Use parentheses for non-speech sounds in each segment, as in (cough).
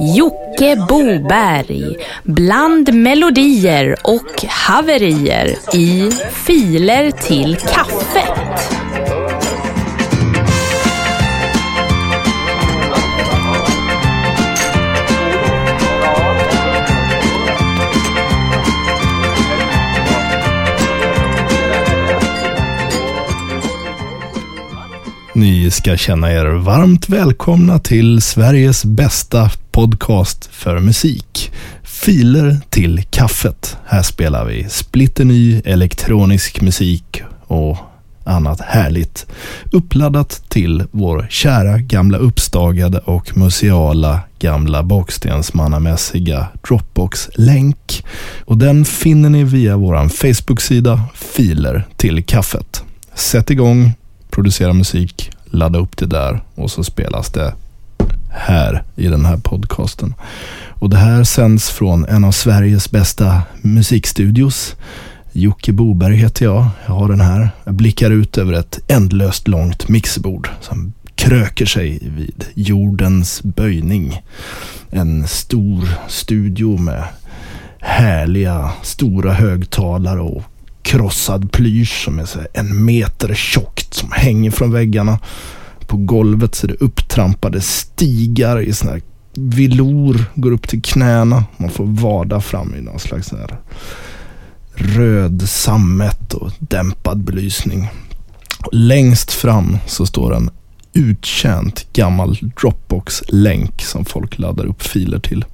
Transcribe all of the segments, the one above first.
Jocke Boberg bland melodier och haverier i Filer till kaffet. Ni ska känna er varmt välkomna till Sveriges bästa podcast för musik. Filer till kaffet. Här spelar vi splitterny elektronisk musik och annat härligt. Uppladdat till vår kära gamla uppstagade och museala gamla bakstensmannamässiga Dropbox-länk. Och den finner ni via vår Facebook-sida Filer till kaffet. Sätt igång, producera musik, ladda upp det där och så spelas det här i den här podcasten. Och det här sänds från en av Sveriges bästa musikstudios. Jocke Boberg heter jag. Jag har den här. Jag blickar ut över ett ändlöst långt mixerbord som kröker sig vid jordens böjning. En stor studio med härliga stora högtalare och krossad plysch som är så en meter tjockt som hänger från väggarna. På golvet så är det upptrampade stigar i sådana här vilor, går upp till knäna. Man får vada fram i någon slags här röd sammet och dämpad belysning. Längst fram så står en uttjänt gammal Dropbox-länk som folk laddar upp filer till.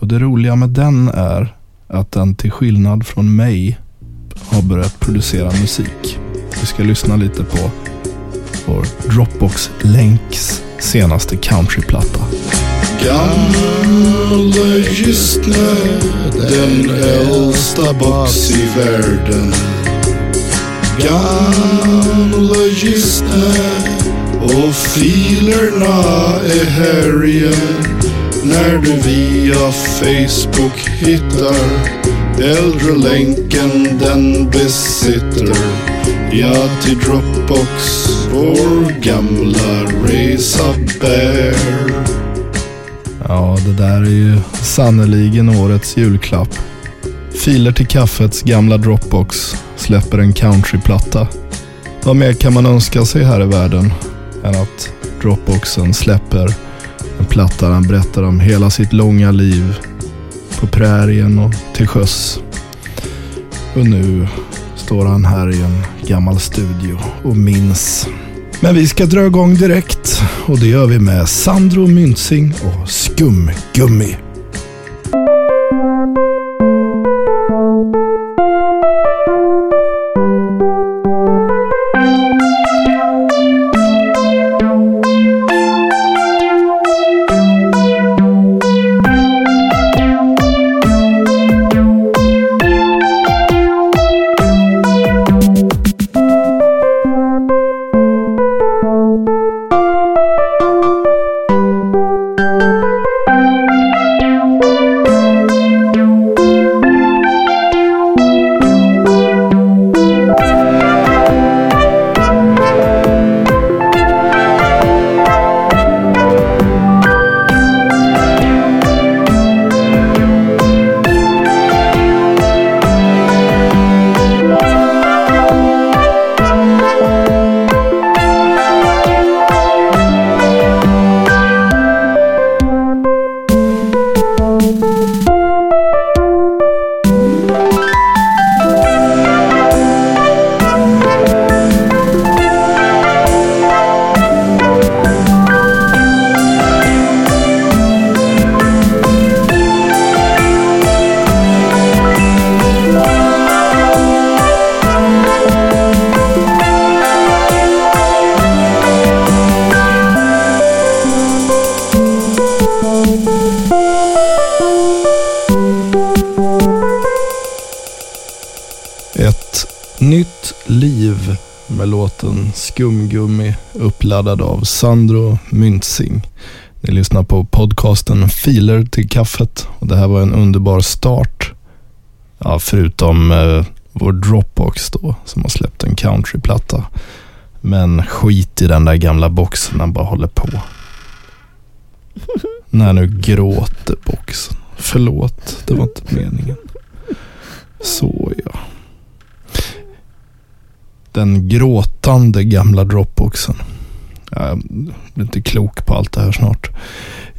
Och Det roliga med den är att den till skillnad från mig har börjat producera musik. Vi ska lyssna lite på vår Dropbox Länks senaste countryplatta. Gamle Ljusne, den äldsta box i världen. Gamle Ljusne och filerna är här igen. När du via Facebook hittar Äldrelänken den besitter Ja, till Dropbox vår gamla resa bär Ja, det där är ju sannoliken årets julklapp. Filer till kaffets gamla Dropbox släpper en countryplatta. Vad mer kan man önska sig här i världen än att Dropboxen släpper platta där han berättar om hela sitt långa liv på prärien och till sjöss. Och nu står han här i en gammal studio och minns. Men vi ska dra igång direkt och det gör vi med Sandro Myntzing och Skumgummi. Liv med låten Skumgummi uppladdad av Sandro Myntzing. Ni lyssnar på podcasten Filer till kaffet och det här var en underbar start. Ja, förutom eh, vår Dropbox då som har släppt en countryplatta. Men skit i den där gamla boxen, den bara håller på. (laughs) Nej, nu gråter boxen. Förlåt, det var inte meningen. Så ja. Den gråtande gamla Dropboxen. Jag blir inte klok på allt det här snart.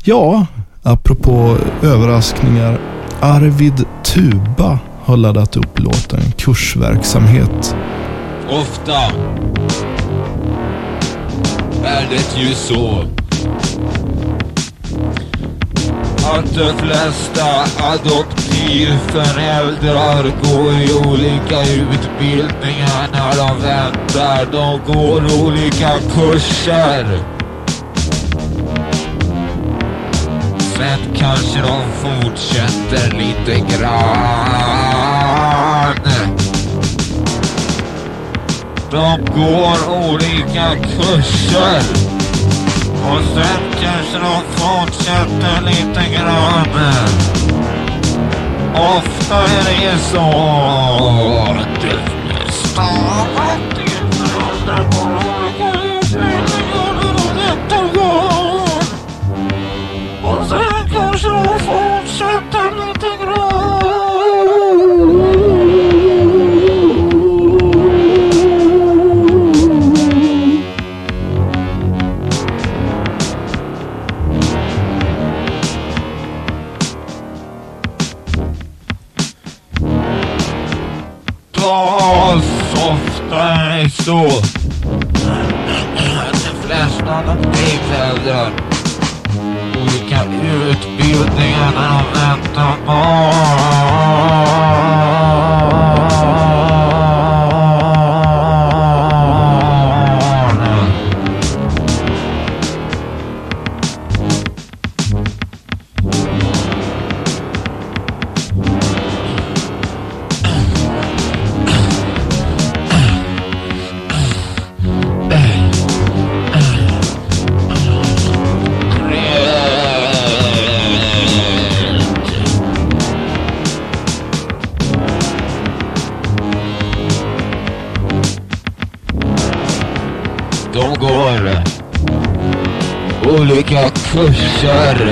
Ja, apropå överraskningar. Arvid Tuba har laddat upp låten Kursverksamhet. Ofta är det ju så att de flesta adoptivföräldrar går i olika utbildningar när de väntar. De går olika kurser. Sen kanske de fortsätter lite grann. De går olika kurser. Och sen kanske de fortsätter lite grann. Ofta är det så. Att du? Stavar till föräldrar på olika ett annat krig följde. Olika utbildningar man väntar på. Kurser.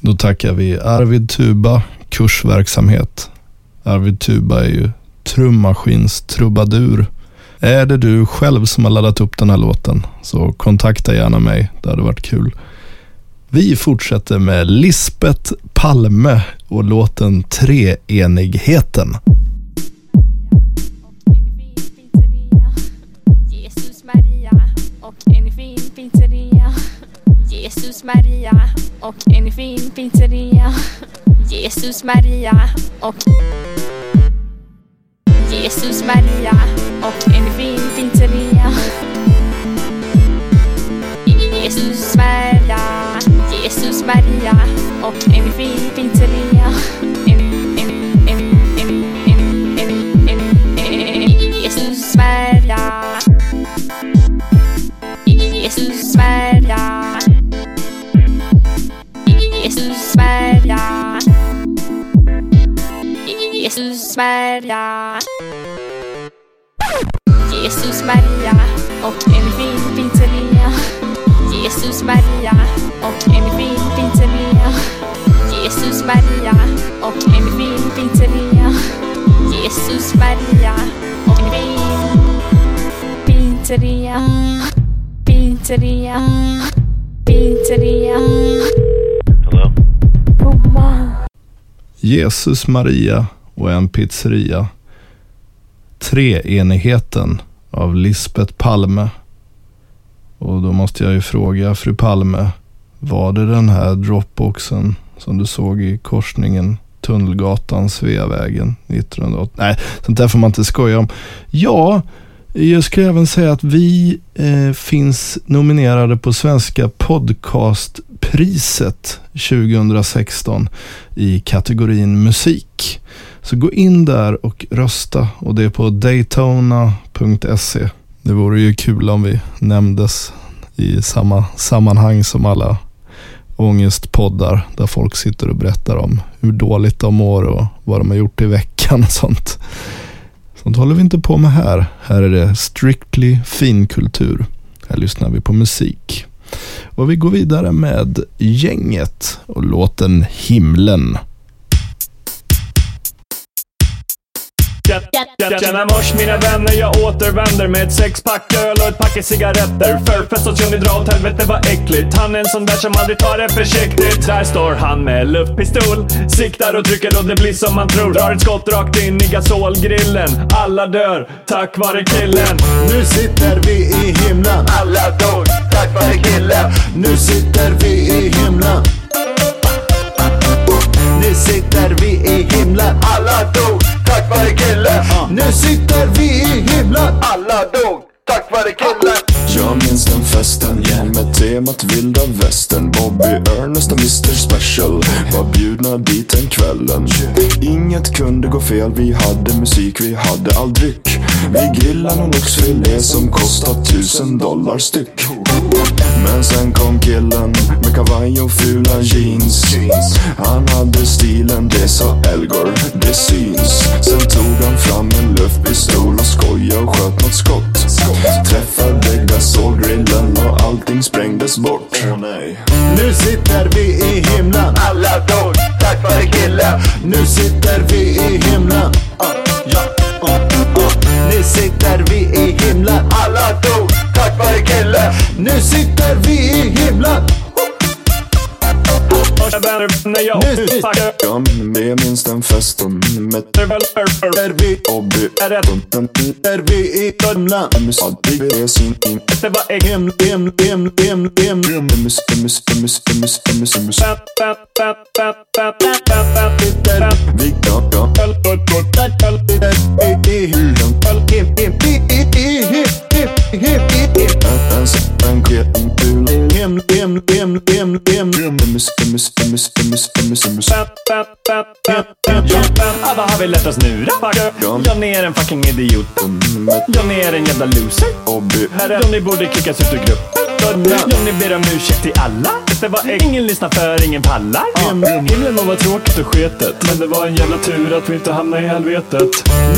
Då tackar vi Arvid Tuba, kursverksamhet. Arvid Tuba är ju trummaskinstrubadur. Är det du själv som har laddat upp den här låten så kontakta gärna mig. Det hade varit kul. Vi fortsätter med Lisbet Palme och låten Treenigheten. Jesus Maria och en fin pizzeria Jesus Maria och en fin pizzeria Jesus, Maria och en fin pizzeria. Jesus, Maria, Jesus, Maria och en fin pizzeria. Jesus, Maria. Jesus, Maria. Jesus, Maria. Jesus, Maria. Maria och en fin pizzeria Jesus Maria och en fin pizzeria Jesus Maria och en fin pizzeria Jesus Maria och en fin pizzeria Pizzeria Pizzeria Hello? Bomma Jesus Maria och en pizzeria. Treenigheten av Lisbet Palme. Och då måste jag ju fråga fru Palme. Var det den här dropboxen som du såg i korsningen Tunnelgatan, Sveavägen 1980? Nej, sånt där får man inte skoja om. Ja, jag skulle även säga att vi eh, finns nominerade på Svenska Podcast priset 2016 i kategorin musik. Så gå in där och rösta och det är på daytona.se. Det vore ju kul om vi nämndes i samma sammanhang som alla ångestpoddar där folk sitter och berättar om hur dåligt de mår och vad de har gjort i veckan och sånt. Sånt håller vi inte på med här. Här är det strictly finkultur. Här lyssnar vi på musik. Och vi går vidare med Gänget och låten Himlen. Tjena mors mina vänner, jag återvänder med ett sexpack öl och ett pack cigaretter. Förfest hos Johnny, dra åt helvete vad äckligt. Han är en sån där som aldrig tar det försiktigt. Där står han med luftpistol, siktar och trycker och det blir som man tror. Drar ett skott rakt in i gasolgrillen. Alla dör, tack vare killen. Nu sitter vi i himlen. Alla dog, tack vare killen. Nu sitter vi i himlen. Nu sitter vi i himlen. Alla dog, tack vare killen. Jag minns den festen med temat vilda västern. Bobby, Ernest och Mr Special var bjudna dit den kvällen. Inget kunde gå fel, vi hade musik, vi hade all dryck. Vi grillade någon oxfilé som kostade tusen dollar styck. Men sen kom killen med kavaj och fula jeans Vänner, när jag Nu packar Jag minns den festen med. Sitter vi, Bobby Är rätt, sitter vi i himlen. Mus, det är sin in det var ägg. Him, him, him, him, him. Mus, mus, mus, mus, mus, mus Vi, vi i him, i, i, i, i, i. En, en, en, en, kul Him, har vi lärt oss nu då? Fuck. Jag en fucking idiot. Med är en jävla loser. Bobby Johnny borde kickas ut ur gruppen. Johnny ber om ursäkt till alla. Det var ingen lyssnar för, ingen pallar. Himlen må vara tråkigt och sketet. Men det var en jävla tur att vi inte hamnade i helvetet.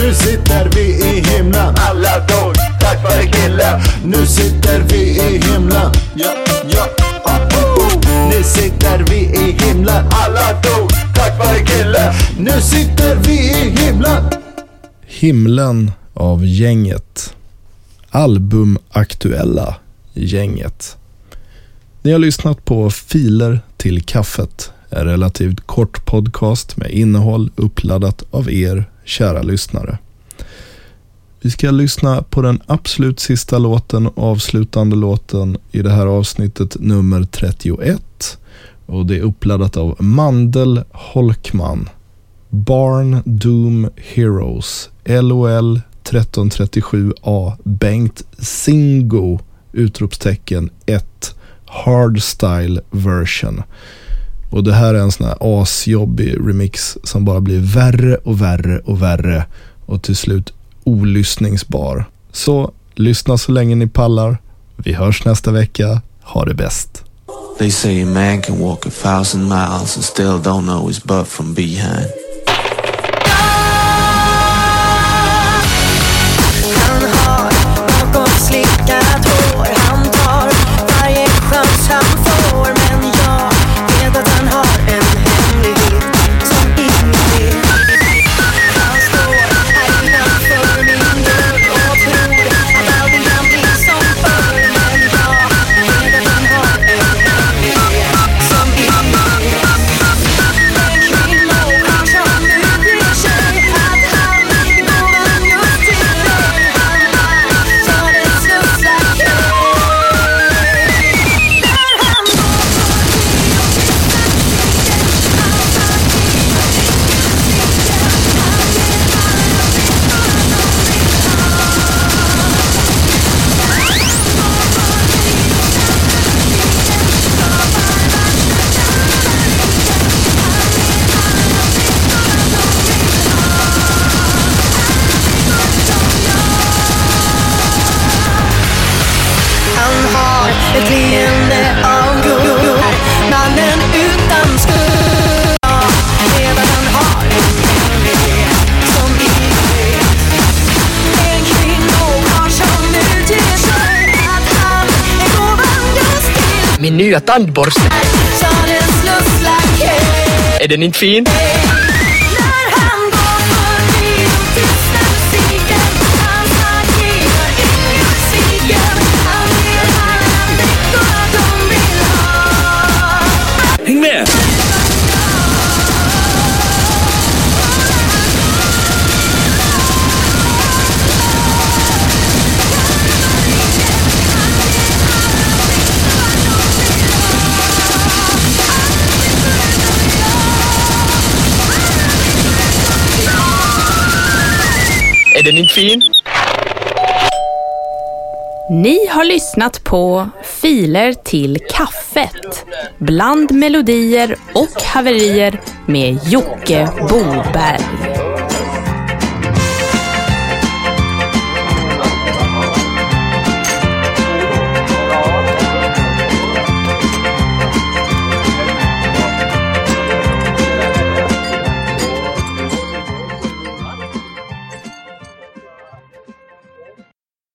Nu sitter vi i himlen. Alla dog, tack vare killen. Nu sitter vi i himlen. Ja, ja. ah, oh. Nu sitter vi i himlen. Alla dog, tack vare killen. Nu sitter vi i himlen. Himlen av Gänget. Albumaktuella Gänget. Ni har lyssnat på Filer till kaffet. En relativt kort podcast med innehåll uppladdat av er, kära lyssnare. Vi ska lyssna på den absolut sista låten och avslutande låten i det här avsnittet nummer 31. Och det är uppladdat av Mandel Holkman. Barn Doom Heroes. LOL 1337A Bengt Singo utropstecken 1 Hardstyle version. Och det här är en sån här asjobbig remix som bara blir värre och värre och värre och till slut olyssningsbar. Så lyssna så länge ni pallar. Vi hörs nästa vecka. Ha det bäst. They say a man can walk a thousand miles and still don't know his butt from behind. nya tandborsten. Är den inte fin? den inte fin? Ni har lyssnat på Filer till kaffet. Bland melodier och haverier med Jocke Boberg.